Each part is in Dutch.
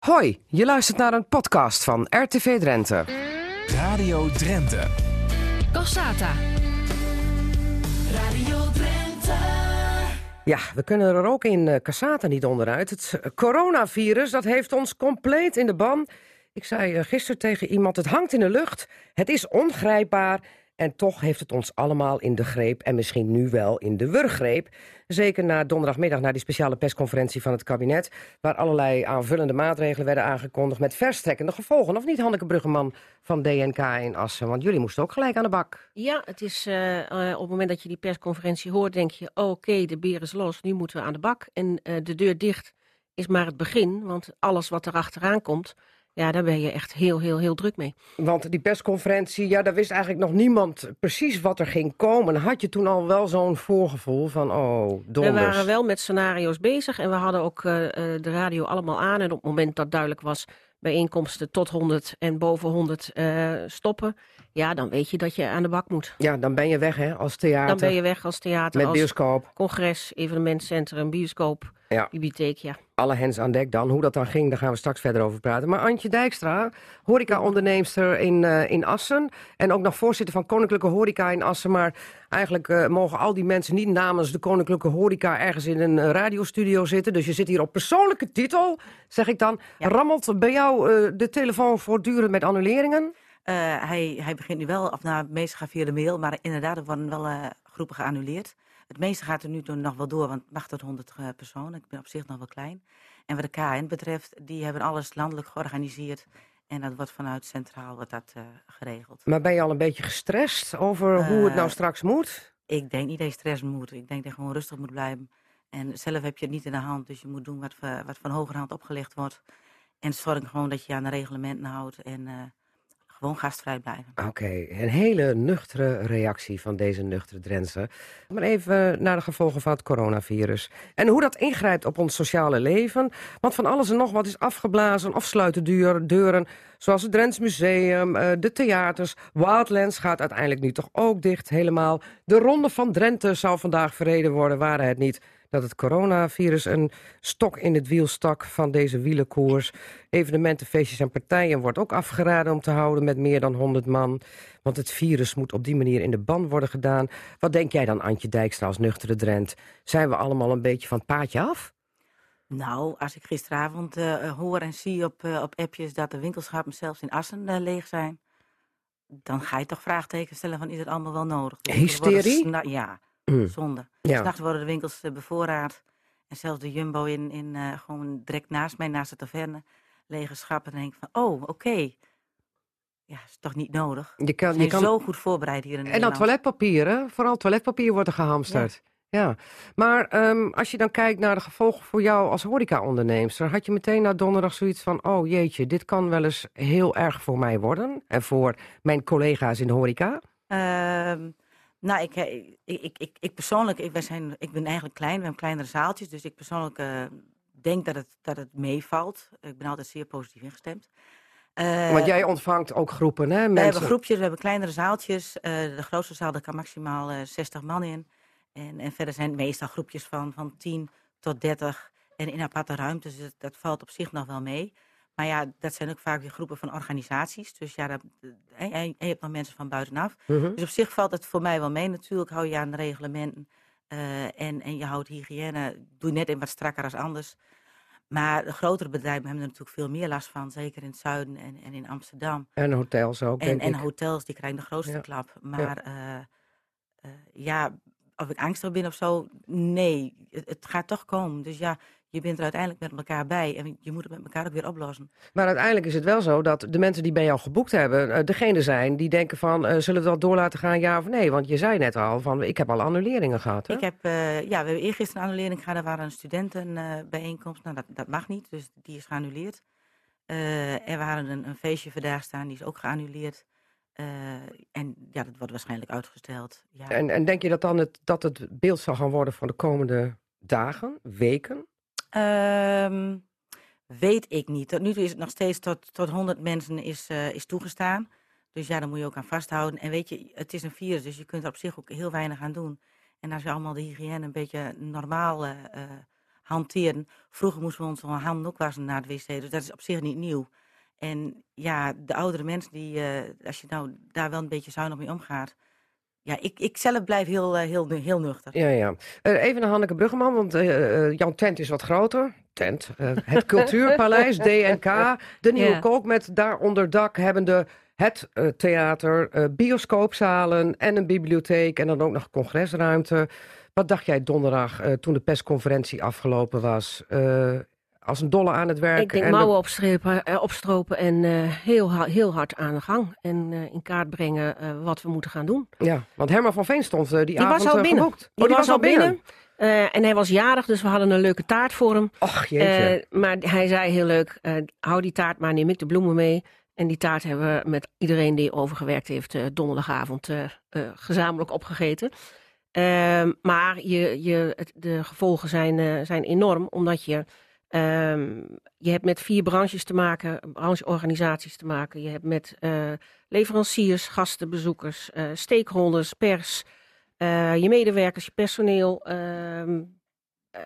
Hoi, je luistert naar een podcast van RTV Drenthe. Radio Drenthe. Cassata. Radio Drenthe. Ja, we kunnen er ook in uh, Cassata niet onderuit. Het coronavirus, dat heeft ons compleet in de ban. Ik zei uh, gisteren tegen iemand, het hangt in de lucht. Het is ongrijpbaar. En toch heeft het ons allemaal in de greep en misschien nu wel in de wurggreep. Zeker na donderdagmiddag, na die speciale persconferentie van het kabinet... waar allerlei aanvullende maatregelen werden aangekondigd... met verstrekkende gevolgen. Of niet, Hanneke Bruggeman van DNK in Assen? Want jullie moesten ook gelijk aan de bak. Ja, het is uh, uh, op het moment dat je die persconferentie hoort... denk je, oké, de beer is los, nu moeten we aan de bak. En uh, de deur dicht is maar het begin, want alles wat er achteraan komt... Ja, daar ben je echt heel, heel, heel druk mee. Want die persconferentie, ja, daar wist eigenlijk nog niemand precies wat er ging komen. Had je toen al wel zo'n voorgevoel van, oh, donders. We waren wel met scenario's bezig en we hadden ook uh, de radio allemaal aan. En op het moment dat duidelijk was, bijeenkomsten tot 100 en boven 100 uh, stoppen... ja, dan weet je dat je aan de bak moet. Ja, dan ben je weg hè, als theater. Dan ben je weg als theater, Met als bioscoop. congres, evenementcentrum, bioscoop, ja. bibliotheek, ja. Alle hens aan dek dan. Hoe dat dan ging, daar gaan we straks verder over praten. Maar Antje Dijkstra, horeca-onderneemster in, uh, in Assen... en ook nog voorzitter van Koninklijke Horeca in Assen... maar eigenlijk uh, mogen al die mensen niet namens de Koninklijke Horeca... ergens in een uh, radiostudio zitten. Dus je zit hier op persoonlijke titel, zeg ik dan. Ja. Rammelt bij jou de telefoon voortdurend met annuleringen? Uh, hij, hij begint nu wel, of nou, het meeste gaat via de mail... maar inderdaad, er worden wel uh, groepen geannuleerd. Het meeste gaat er nu nog wel door, want het mag tot 100 uh, personen. Ik ben op zich nog wel klein. En wat de KN betreft, die hebben alles landelijk georganiseerd... En dat wordt vanuit centraal wordt dat, uh, geregeld. Maar ben je al een beetje gestrest over uh, hoe het nou straks moet? Ik denk niet dat je stress moet. Ik denk dat je gewoon rustig moet blijven. En zelf heb je het niet in de hand, dus je moet doen wat, wat van hogerhand opgelegd wordt. En zorg gewoon dat je aan de reglementen houdt en uh, gewoon gastvrij blijven. Oké, een hele nuchtere reactie van deze nuchtere Drentse. Maar even naar de gevolgen van het coronavirus. En hoe dat ingrijpt op ons sociale leven. Want van alles en nog wat is afgeblazen of sluiten deuren, zoals het Drents Museum, de theaters. Wildlands gaat uiteindelijk nu toch ook dicht helemaal. De Ronde van Drenthe zou vandaag verreden worden, waren het niet dat het coronavirus een stok in het wiel stak van deze wielenkoers. Evenementen, feestjes en partijen wordt ook afgeraden om te houden met meer dan 100 man. Want het virus moet op die manier in de ban worden gedaan. Wat denk jij dan, Antje Dijkstra, als nuchtere Drent? Zijn we allemaal een beetje van het paadje af? Nou, als ik gisteravond uh, hoor en zie op, uh, op appjes dat de winkelschappen zelfs in Assen uh, leeg zijn... dan ga je toch vraagtekens stellen van is het allemaal wel nodig? Dus Hysterie? Ja, mm. zonde. Ja. S'nachts worden de winkels uh, bevoorraad. En zelfs de Jumbo in, in uh, gewoon direct naast mij, naast de taverne, lege schappen. En denk ik van, oh, oké. Okay. Ja, is toch niet nodig. Je kan, je kan... zo goed voorbereid hier in En dan toiletpapier, hè? Vooral toiletpapier wordt er gehamsterd. Ja. ja. Maar um, als je dan kijkt naar de gevolgen voor jou als horeca-onderneemster... had je meteen na donderdag zoiets van... oh jeetje, dit kan wel eens heel erg voor mij worden. En voor mijn collega's in de horeca? Um, nou, ik, ik, ik, ik, ik persoonlijk, ik, wij zijn, ik ben eigenlijk klein, we hebben kleinere zaaltjes. Dus ik persoonlijk uh, denk dat het, dat het meevalt. Ik ben altijd zeer positief ingestemd. Uh, Want jij ontvangt ook groepen, hè? Mensen... We hebben groepjes, we hebben kleinere zaaltjes. Uh, de grootste zaal, daar kan maximaal uh, 60 man in. En, en verder zijn het meestal groepjes van, van 10 tot 30. En in aparte ruimtes, dus dat, dat valt op zich nog wel mee. Maar ja, dat zijn ook vaak weer groepen van organisaties. Dus ja, dat, en, en je hebt nog mensen van buitenaf. Mhm. Uh -huh. Dus op zich valt het voor mij wel mee. Natuurlijk hou je aan de reglementen. Uh, en, en je houdt hygiëne. Doe net in wat strakker als anders. Maar de grotere bedrijven hebben er natuurlijk veel meer last van. Zeker in het zuiden en, en in Amsterdam. En hotels ook, en, denk en ik. hotels, die krijgen de grootste Ja. klap. Maar ja. Uh, ja, of ik angstig ben of zo, nee. Het, het gaat toch komen. Dus ja, je bent er uiteindelijk met elkaar bij en je moet het met elkaar ook weer oplossen. Maar uiteindelijk is het wel zo dat de mensen die bij jou geboekt hebben, uh, degene zijn die denken van, uh, zullen we dat door laten gaan, ja of nee? Want je zei net al van, ik heb al annuleringen gehad. Hè? Ik heb, uh, ja, we hebben eergisteren een annulering gehad, er waren een studentenbijeenkomst. nou, dat, dat mag niet, dus die is geannuleerd. Eh, er waren een, een, feestje vandaag staan, die is ook geannuleerd. En ja, dat wordt waarschijnlijk uitgesteld. Ja. En, en denk je dat dan het, dat het beeld zal gaan worden voor de komende dagen, weken? Um, weet ik niet. Tot nu toe is het nog steeds tot, tot 100 mensen is, uh, is toegestaan. Dus ja, daar moet je ook aan vasthouden. En weet je, het is een virus, dus je kunt er op zich ook heel weinig aan doen. En als je allemaal de hygiëne een beetje normaal uh, uh, hanteren. Vroeger moesten we onze handen ook wassen naar de wc, dus dat is op zich niet nieuw. En ja, de oudere mensen, die, eh, als je nou daar wel een beetje zuinig mee omgaat... Ja, ik, ik zelf blijf heel, eh, heel, heel nuchter. Ja, ja. Eh, even naar Hanneke Bruggeman, want jouw tent is wat groter. Tent. eh, het Cultuurpaleis, DNK. De Nieuwe Ja. Kook met daaronder dak hebbende het eh, theater, eh, bioscoopzalen en een bibliotheek. En dan ook nog congresruimte. Wat dacht jij donderdag eh, toen de persconferentie afgelopen was? Als een dolle aan het werk. Ik denk en mouwen opstrepen, eh, opstropen en eh, heel, heel hard aan de gang. En eh, in kaart brengen wat we moeten gaan doen. Ja, want Herman van Veen stond die, Die avond was al binnen. geboekt. Die Oh, was al binnen. En hij was jarig, dus we hadden een leuke taart voor hem. Och, jeetje. Maar hij zei heel leuk, hou die taart maar, neem ik de bloemen mee. En die taart hebben we met iedereen die overgewerkt heeft donderdagavond gezamenlijk opgegeten. Ehm, maar je, je, het- de gevolgen zijn, zijn enorm, omdat je, ehm, je hebt met vier branches te maken, brancheorganisaties te maken. Je hebt met eh, leveranciers, gasten, bezoekers, eh, stakeholders, pers, eh, je medewerkers, je personeel. ehm, eh,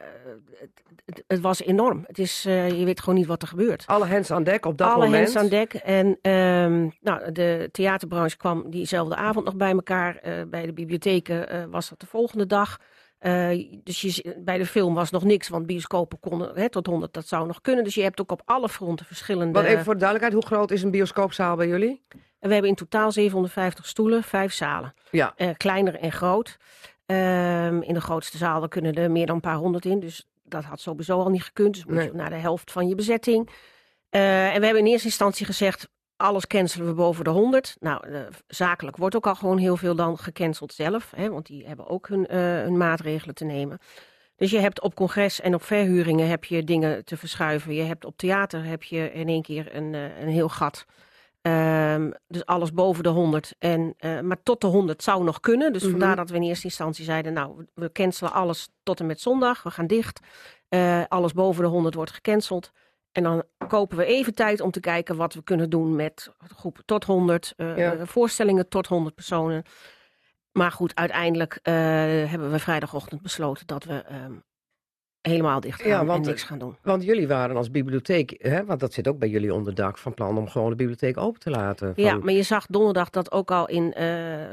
het, het, het was enorm. Het is, je weet gewoon niet wat er gebeurt. Alle hens aan dek op dat Alle moment. hens aan dek. En ehm, nou, de theaterbranche kwam diezelfde avond nog bij elkaar. Bij de bibliotheken was dat de volgende dag. Eh, dus je, bij de film was nog niks, want bioscopen konden hè, tot 100, dat zou nog kunnen. Dus je hebt ook op alle fronten verschillende... Want even voor de duidelijkheid, hoe groot is een bioscoopzaal bij jullie? En we hebben in totaal 750 stoelen, vijf zalen. Ja. Eh, kleiner en groot. Ehm, in de grootste zaal kunnen er meer dan een paar honderd in. Dus dat had sowieso al niet gekund. Dus moet Nee. je naar de helft van je bezetting. Eh, en we hebben in eerste instantie gezegd... alles cancelen we boven de 100. Nou, eh, zakelijk wordt ook al gewoon heel veel dan gecanceld zelf. Hè, want die hebben ook hun, eh, hun maatregelen te nemen. Dus je hebt op congres en op verhuringen heb je dingen te verschuiven. Je hebt op theater heb je in één keer een, eh, een heel gat. Ehm, dus alles boven de 100. En, maar tot de 100 zou nog kunnen. Dus Mhm. vandaar dat we in eerste instantie zeiden: Nou, we- cancelen alles tot en met zondag. We gaan dicht. Alles boven de 100 wordt gecanceld. En dan kopen we even tijd om te kijken wat we kunnen doen met groepen tot 100, eh, Ja. eh, voorstellingen tot 100 personen. Maar goed, uiteindelijk eh, hebben we vrijdagochtend besloten dat we ehm, helemaal dicht gaan Ja, want, en niks gaan doen. Want jullie waren als bibliotheek, hè, want dat zit ook bij jullie onder dak, van plan om gewoon de bibliotheek open te laten. Van, Ja, maar je zag donderdag dat ook al in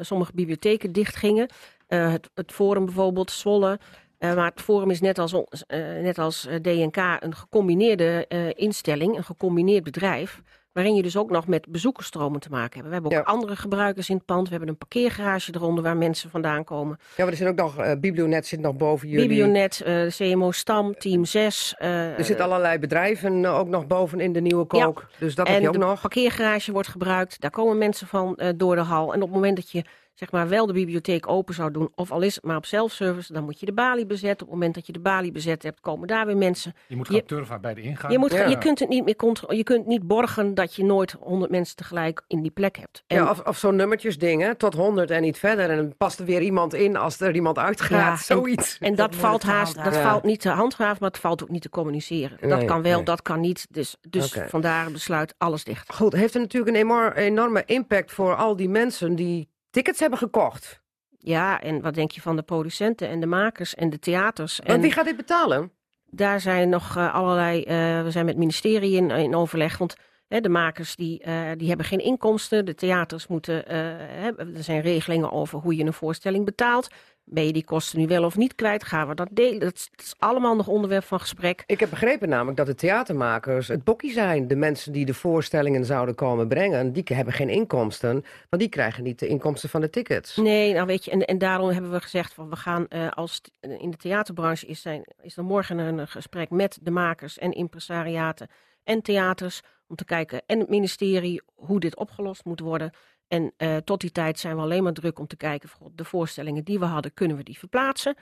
sommige bibliotheken dichtgingen. Het, het Forum bijvoorbeeld, Zwolle. Eh, maar het Forum is net als, eh, net als eh, DNK een gecombineerde instelling, een gecombineerd bedrijf. Waarin je dus ook nog met bezoekersstromen te maken hebt. We hebben ook Ja. andere gebruikers in het pand. We hebben een parkeergarage eronder waar mensen vandaan komen. Ja, maar er zit ook nog, Biblionet zit nog boven jullie. Bibionet, eh, CMO Stam, Team 6. eh, Er zitten allerlei bedrijven ook nog boven in de nieuwe kook. Dus dat heb en je ook de nog. parkeergarage wordt gebruikt. Daar komen mensen van door de hal. En op het moment dat je zeg maar wel de bibliotheek open zou doen, of al is het maar op self-service, dan moet je de balie bezetten. Op het moment dat je de balie bezet hebt, komen daar weer mensen. Je moet gaan turven bij de ingang. Je, moet, Ja. je kunt het niet meer je kunt niet borgen dat je nooit 100 mensen tegelijk in die plek hebt. En Ja, of, of zo'n nummertjesding, hè, tot 100 en niet verder. En dan past er weer iemand in als er iemand uitgaat. Ja, Zoiets. En dat valt haast, dat valt niet te handhaven, maar het valt ook niet te communiceren. dat kan wel, nee. dat kan niet. Dus, dus vandaar besluit alles dicht. Goed, heeft er natuurlijk een enorm- enorme impact voor al die mensen die tickets hebben gekocht. Ja, en wat denk je van de producenten en de makers en de theaters? Want En wie gaat dit betalen? daar zijn nog eh, allerlei. eh, we zijn met het ministerie in, in overleg. Want de makers die, eh, die hebben geen inkomsten. De theaters moeten. eh, er zijn regelingen over hoe je een voorstelling betaalt. Ben je die kosten nu wel of niet kwijt? Gaan we dat delen? Dat is, dat is allemaal nog onderwerp van gesprek. Ik heb begrepen namelijk dat de theatermakers het bokkie zijn. De mensen die de voorstellingen zouden komen brengen, die hebben geen inkomsten. Want die krijgen niet de inkomsten van de tickets. Nee, nou weet je, en, en daarom hebben we gezegd van we gaan eh, als in de theaterbranche is, zijn, is er morgen een gesprek met de makers en impresariaten en theaters om te kijken en het ministerie hoe dit opgelost moet worden. En eh, tot die tijd zijn we alleen maar druk om te kijken voor de voorstellingen die we hadden, kunnen we die verplaatsen?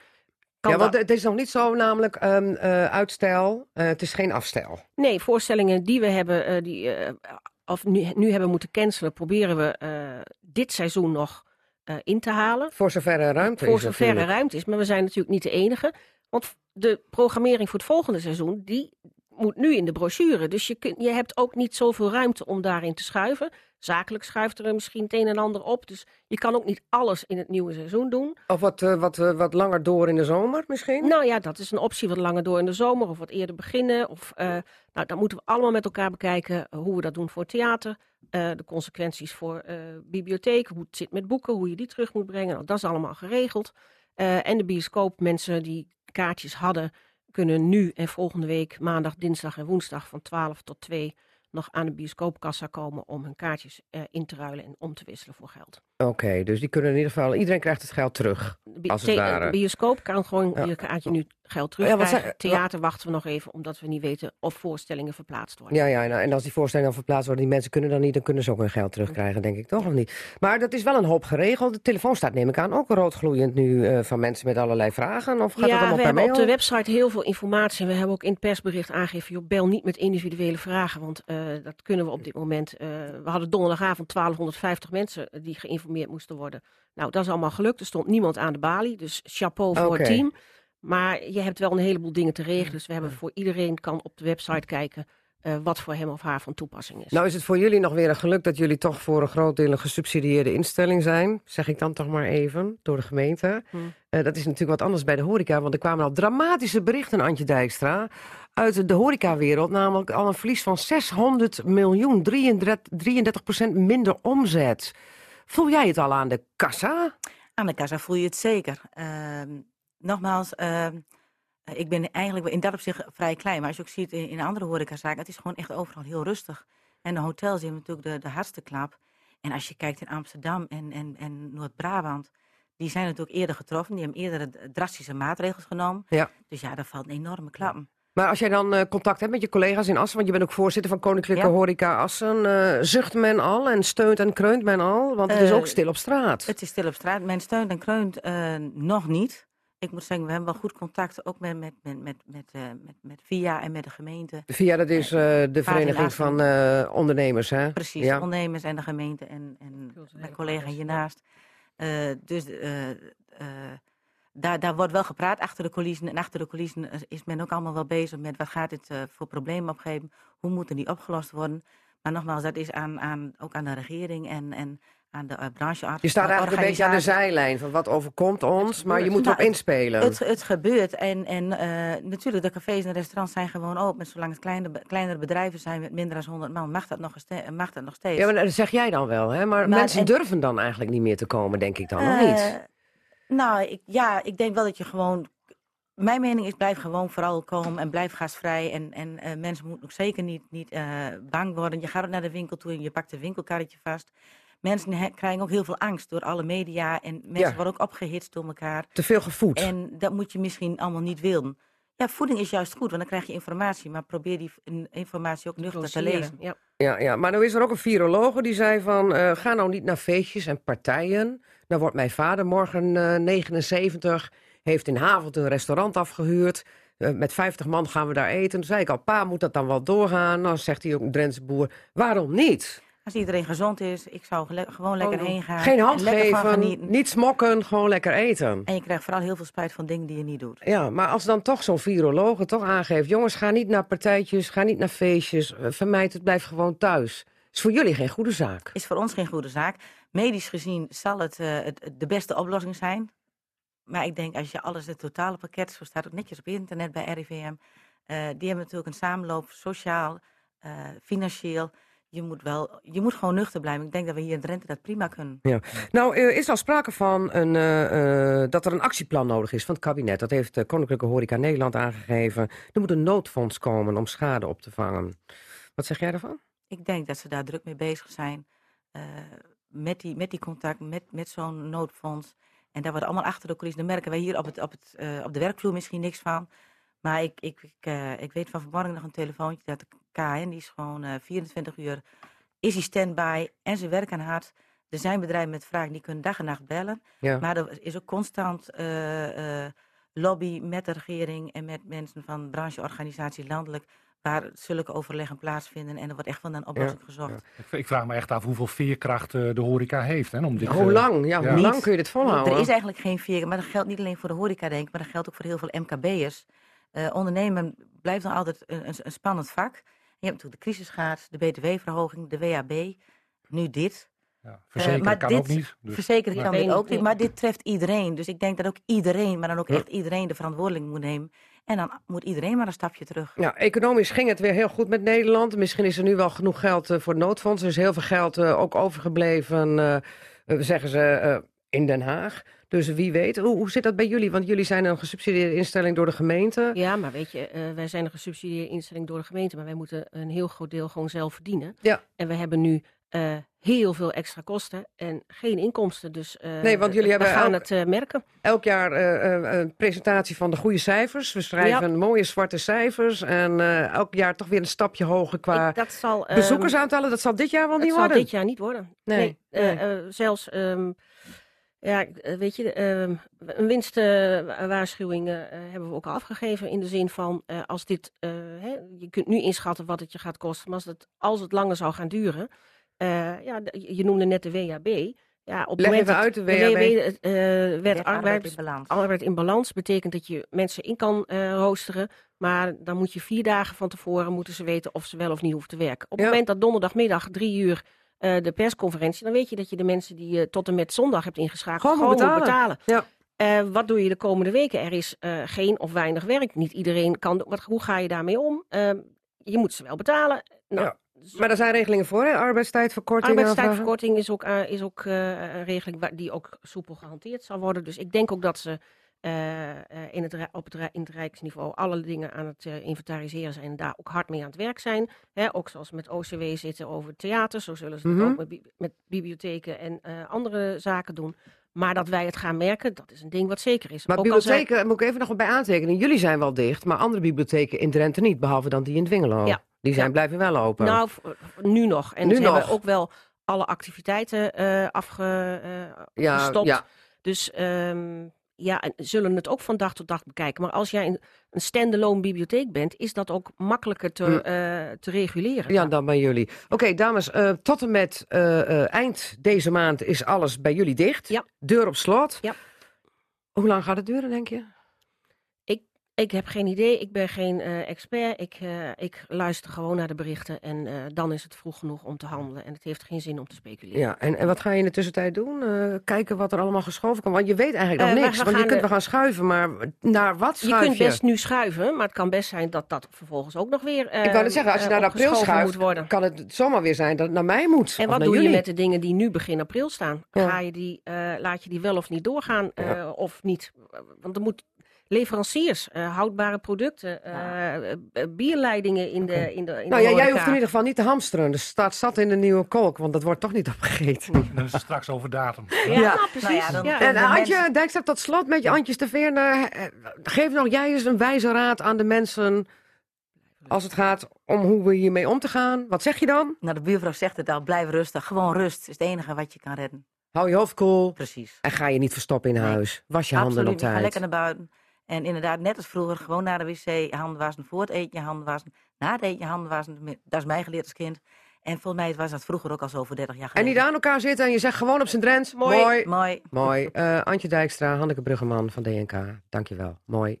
Kan ja, want het is nog niet zo namelijk ehm, eh, uitstel. Eh, het is geen afstel. Nee, voorstellingen die we hebben, die, of nu, nu hebben moeten cancelen, proberen we dit seizoen nog in te halen. Voor zover er ruimte voor is zover er natuurlijk. ruimte is. Maar we zijn natuurlijk niet de enige. Want de programmering voor het volgende seizoen, die moet nu in de brochure. Dus je, kun, je hebt ook niet zoveel ruimte om daarin te schuiven. Zakelijk schuift er misschien het een en ander op. Dus je kan ook niet alles in het nieuwe seizoen doen. Of wat, uh, wat, uh, wat langer door in de zomer misschien? Nou ja, dat is een optie. Wat langer door in de zomer of wat eerder beginnen. Of, uh, nou, dan moeten we allemaal met elkaar bekijken hoe we dat doen voor theater. de consequenties voor bibliotheek. Hoe het zit met boeken. Hoe je die terug moet brengen. Nou, dat is allemaal geregeld. en de bioscoop, mensen die kaartjes hadden, kunnen nu en volgende week maandag, dinsdag en woensdag van 12 tot 2 nog aan de bioscoopkassa komen om hun kaartjes uh, in te ruilen en om te wisselen voor geld. Oké, okay, dus die kunnen in ieder geval, iedereen krijgt het geld terug. Als het ware. de bioscoop kan gewoon ja. je kaartje nu geld terugkrijgen. Ja, Theater wachten we nog even, omdat we niet weten of voorstellingen verplaatst worden. Ja, ja nou, en als die voorstellingen verplaatst worden, die mensen kunnen dan niet, dan kunnen ze ook hun geld terugkrijgen, denk ik toch, of niet? Maar dat is wel een hoop geregeld. De telefoon staat, neem ik aan, ook roodgloeiend nu uh, van mensen met allerlei vragen. Of gaat ja, het allemaal we hebben mail? op de website heel veel informatie. We hebben ook in het persbericht aangegeven, joh, bel niet met individuele vragen, want uh, dat kunnen we op dit moment. Uh, we hadden donderdagavond 1250 mensen die geïnformeerd moesten worden. Nou, dat is allemaal gelukt. Er stond niemand aan de balie, dus chapeau voor het team. Maar je hebt wel een heleboel dingen te regelen. Dus we hebben voor iedereen kan op de website kijken uh, wat voor hem of haar van toepassing is. Nou is het voor jullie nog weer een geluk dat jullie toch voor een groot deel een gesubsidieerde instelling zijn. Zeg ik dan toch maar even, door de gemeente. Hm. Uh, dat is natuurlijk wat anders bij de horeca, want er kwamen al dramatische berichten, Antje Dijkstra, uit de horecawereld. Namelijk al een verlies van 600 miljoen, 33 procent minder omzet. Voel jij het al aan de kassa? Aan de kassa voel je het zeker. Uh, nogmaals, uh, ik ben eigenlijk in dat opzicht vrij klein. Maar als je ook ziet in, in andere horecazaken, het is gewoon echt overal heel rustig. En de hotels hebben natuurlijk de, de hardste klap. En als je kijkt in Amsterdam en, en, en Noord-Brabant, die zijn natuurlijk eerder getroffen. Die hebben eerder drastische maatregels genomen. Ja. Dus ja, daar valt een enorme klap. Maar als jij dan uh, contact hebt met je collega's in Assen, want je bent ook voorzitter van Koninklijke ja. Horeca Assen, uh, zucht men al en steunt en kreunt men al? Want het uh, is ook stil op straat. Het is stil op straat. Men steunt en kreunt uh, nog niet. Ik moet zeggen, we hebben wel goed contact ook met, met, met, met, met, uh, met, met VIA en met de gemeente. VIA, dat is uh, de Vereniging van uh, Ondernemers, hè? Precies, ja. ondernemers en de gemeente en, en mijn collega hiernaast. dus daar, daar wordt wel gepraat achter de coulissen. En achter de coulissen is men ook allemaal wel bezig met wat gaat dit voor problemen opgeven? Hoe moeten die opgelost worden? Maar nogmaals, dat is aan, aan, ook aan de regering en, en aan de uh, branchearts. Je staat eigenlijk een beetje aan de zijlijn van wat overkomt ons, maar je moet erop inspelen. Het, het, gebeurt en, en uh, natuurlijk de cafés en restaurants zijn gewoon open. Zolang het kleine, kleinere bedrijven zijn met minder dan 100 man, mag dat nog, mag dat nog steeds. Ja, maar dat zeg jij dan wel, hè? Maar, maar mensen en, durven dan eigenlijk niet meer te komen, denk ik dan, uh, of niet? Nou, ik, ja, ik denk wel dat je gewoon... Mijn mening is, blijf gewoon vooral komen en blijf gasvrij. En, en uh, mensen moeten ook zeker niet, niet uh, bang worden. Je gaat ook naar de winkel toe en je pakt een winkelkarretje vast. Mensen krijgen ook heel veel angst door alle media. En mensen ja. worden ook opgehitst door elkaar. Te veel gevoed. En dat moet je misschien allemaal niet willen. Ja, voeding is juist goed, want dan krijg je informatie. Maar probeer die informatie ook nuchter te lezen. Ja. Ja, ja, maar nou is er ook een virologe die zei van... Uh, ga nou niet naar feestjes en partijen. Nou wordt mijn vader morgen uh, 79, heeft in Havelt een restaurant afgehuurd. Uh, met 50 man gaan we daar eten. Toen zei ik al, pa, moet dat dan wel doorgaan? Nou zegt hij ook een Drentse boer, waarom niet? Als iedereen gezond is, ik zou gewoon lekker oh, heen gaan. Geen hand geven, niet smokken, gewoon lekker eten. En je krijgt vooral heel veel spijt van dingen die je niet doet. Ja, maar als dan toch zo'n virologe toch aangeeft... jongens, ga niet naar partijtjes, ga niet naar feestjes... vermijd het, blijf gewoon thuis. Is voor jullie geen goede zaak. Is voor ons geen goede zaak. Medisch gezien zal het, uh, het de beste oplossing zijn. Maar ik denk als je alles, het totale pakket... zo staat ook netjes op internet bij RIVM... Uh, die hebben natuurlijk een samenloop, sociaal, uh, financieel je moet, wel, je moet gewoon nuchter blijven. Ik denk dat we hier in Drenthe dat prima kunnen. Ja. Nou, er is al sprake van een, uh, uh, dat er een actieplan nodig is van het kabinet. Dat heeft de Koninklijke Horeca Nederland aangegeven. Er moet een noodfonds komen om schade op te vangen. Wat zeg jij daarvan? Ik denk dat ze daar druk mee bezig zijn. Uh, met, die, met die contact, met, met zo'n noodfonds. En daar worden allemaal achter de coulissen. Dan merken wij hier op, het, op, het, op de werkvloer misschien niks van. Maar ik, ik, ik, uh, ik weet van vanmorgen nog een telefoontje dat de KN, die is gewoon uh, 24 uur, is hij stand-by en ze werken hard. Er zijn bedrijven met vragen die kunnen dag en nacht bellen. Ja. Maar er is ook constant lobby met de regering en met mensen van brancheorganisaties landelijk waar zulke overleggen plaatsvinden en er wordt echt van een oplossing ja, gezocht. Ja. Ik, vraag me echt af hoeveel veerkracht uh, de horeca heeft. Hè, om dit, ja, hoe lang? Ja, hoe lang kun je dit volhouden? Er is eigenlijk geen veerkracht, maar dat geldt niet alleen voor de horeca denk ik, maar dat geldt ook voor heel veel MKB'ers. Eh, ondernemen blijft nog altijd een, een, een spannend vak. Je hebt natuurlijk de crisis gehad, de btw-verhoging, de WAB, nu dit. Ja, verzekeren maar kan dit- ook niet. Dus, Verzekerd nee. kan dit ook niet. maar dit treft iedereen. Dus ik denk dat ook iedereen, maar dan ook echt iedereen de verantwoordelijkheid moet nemen. En dan moet iedereen maar een stapje terug. Ja, economisch ging het weer heel goed met Nederland. Misschien is er nu wel genoeg geld eh, voor het noodfonds. Er is heel veel geld eh, ook overgebleven, eh, zeggen ze, eh, in Den Haag. Dus wie weet. Hoe, hoe zit dat bij jullie? Want jullie zijn een gesubsidieerde instelling door de gemeente. Ja, maar weet je, wij zijn een gesubsidieerde instelling door de gemeente, maar wij moeten een heel groot deel gewoon zelf verdienen. Ja. En we hebben nu eh, heel veel extra kosten en geen inkomsten. Dus eh, Nee, want jullie we hebben gaan elk- het eh, merken. Elk jaar een presentatie van de goede cijfers. We schrijven mooie zwarte cijfers. En elk jaar toch weer een stapje hoger qua Ik- dat zal, ehm, bezoekersaantallen. Dat zal dit jaar wel niet zal worden. dit jaar niet worden. Nee, nee. zelfs, ehm, ja, weet je, ehm, een winstwaarschuwing hebben we ook al afgegeven. In de zin van, als dit, je kunt nu inschatten wat het je gaat kosten. Maar als het, als het langer zou gaan duren, eh, ja, je noemde net de WHB. Ja, op Leg even uit de de WHB. WHB, eh, werd Wet arbeid in balans. arbeid in balans betekent dat je mensen in kan eh, roosteren. Maar dan moet je vier dagen van tevoren moeten ze weten of ze wel of niet hoeven te werken. Op het Ja. moment dat donderdagmiddag drie uur eh, de persconferentie, dan weet je dat je de mensen die je tot en met zondag hebt ingeschakeld Gewoon gewoon, moet betalen. Ja. Eh, wat doe je de komende weken? Er is eh, geen of weinig werk. Niet iedereen kan. Wat, hoe ga je daarmee om? Eh, je moet ze wel betalen. Nou, Ja. Maar er zijn regelingen voor, hè? Arbeidstijdverkorting. Arbeidstijdverkorting is ook, eh, is ook eh, een regeling waar, die ook soepel gehanteerd zal worden. Dus ik denk ook dat ze eh, in het, op het, in het Rijksniveau alle dingen aan het inventariseren zijn en daar ook hard mee aan het werk zijn. Hè, ook zoals met OCW zitten over theater, zo zullen ze het Mhm. ook met, bi- met bibliotheken en andere zaken doen. Maar dat wij het gaan merken, dat is een ding wat zeker is. Maar Ook bibliotheken, moet ik even nog wat bij aantekenen. Jullie zijn wel dicht, maar andere bibliotheken in Drenthe niet. Behalve dan die in Dwingelo. Ja. Die zijn Ja. blijven wel open. Nou, nu nog. En Nu ze nog. hebben ook wel alle activiteiten eh ja, afgestopt. ja. Dus ehm, ja, en zullen het ook van dag tot dag bekijken. Maar als jij een, een standalone bibliotheek bent, is dat ook makkelijker te, Mm. eh, te reguleren. Ja, dan bij jullie. Oké, dames, eh, tot en met eh, eind deze maand is alles bij jullie dicht. Ja. Deur op slot. Ja. Hoe lang gaat het duren, denk je? Ik heb geen idee, ik ben geen eh, expert. Ik, eh, ik luister gewoon naar de berichten en eh, dan is het vroeg genoeg om te handelen. En het heeft geen zin om te speculeren. Ja, en, en wat ga je in de tussentijd doen? Kijken wat er allemaal geschoven kan. Want je weet eigenlijk nog niks. want je kunt wel gaan schuiven, maar naar wat Je schuif je? kunt best nu schuiven, maar het kan best zijn dat dat vervolgens ook nog weer. Ik wou net zeggen, als je naar april schuift, moet worden. kan het zomaar weer zijn dat het naar mij moet. En wat doe je jullie. met de dingen die nu begin april staan? Ja. Ga je die, laat je die wel of niet doorgaan Ja. of niet? Want er moet leveranciers, eh, houdbare producten, eh, eh, bierleidingen in de, in de, in de Nou ja, jij hoeft in ieder geval niet te hamsteren. Dus staat zat in de nieuwe kolk, want dat wordt toch niet opgegeten. Dan is het straks over datum. Ja, Ja. nou, precies. Nou ja, dan- Ja. En de Antje mensen- Dijkstra, tot slot met je Antje Staverne. eh, Geef nog jij eens een wijze raad aan de mensen als het gaat om hoe we hiermee om te gaan. Wat zeg je dan? Nou, de buurvrouw zegt het al, blijf rustig. Gewoon rust is het enige wat je kan redden. Hou je hoofd koel Precies. en ga je niet verstoppen in Nee. huis. Was je handen op niet. ga lekker tijd. naar buiten. En inderdaad, net als vroeger, gewoon naar de wc, handen wassen. Voor het eten je handen wassen. Na het eten je handen wassen. Dat is mij geleerd als kind. En volgens mij was dat vroeger ook al zo voor 30 jaar En geleden. niet aan elkaar zitten en je zegt gewoon op zijn drent. Mooi. Mooi. Mooi. Mooi. Eh, Antje Dijkstra, Hanneke Bruggeman van DNK. Dankjewel. Mooi.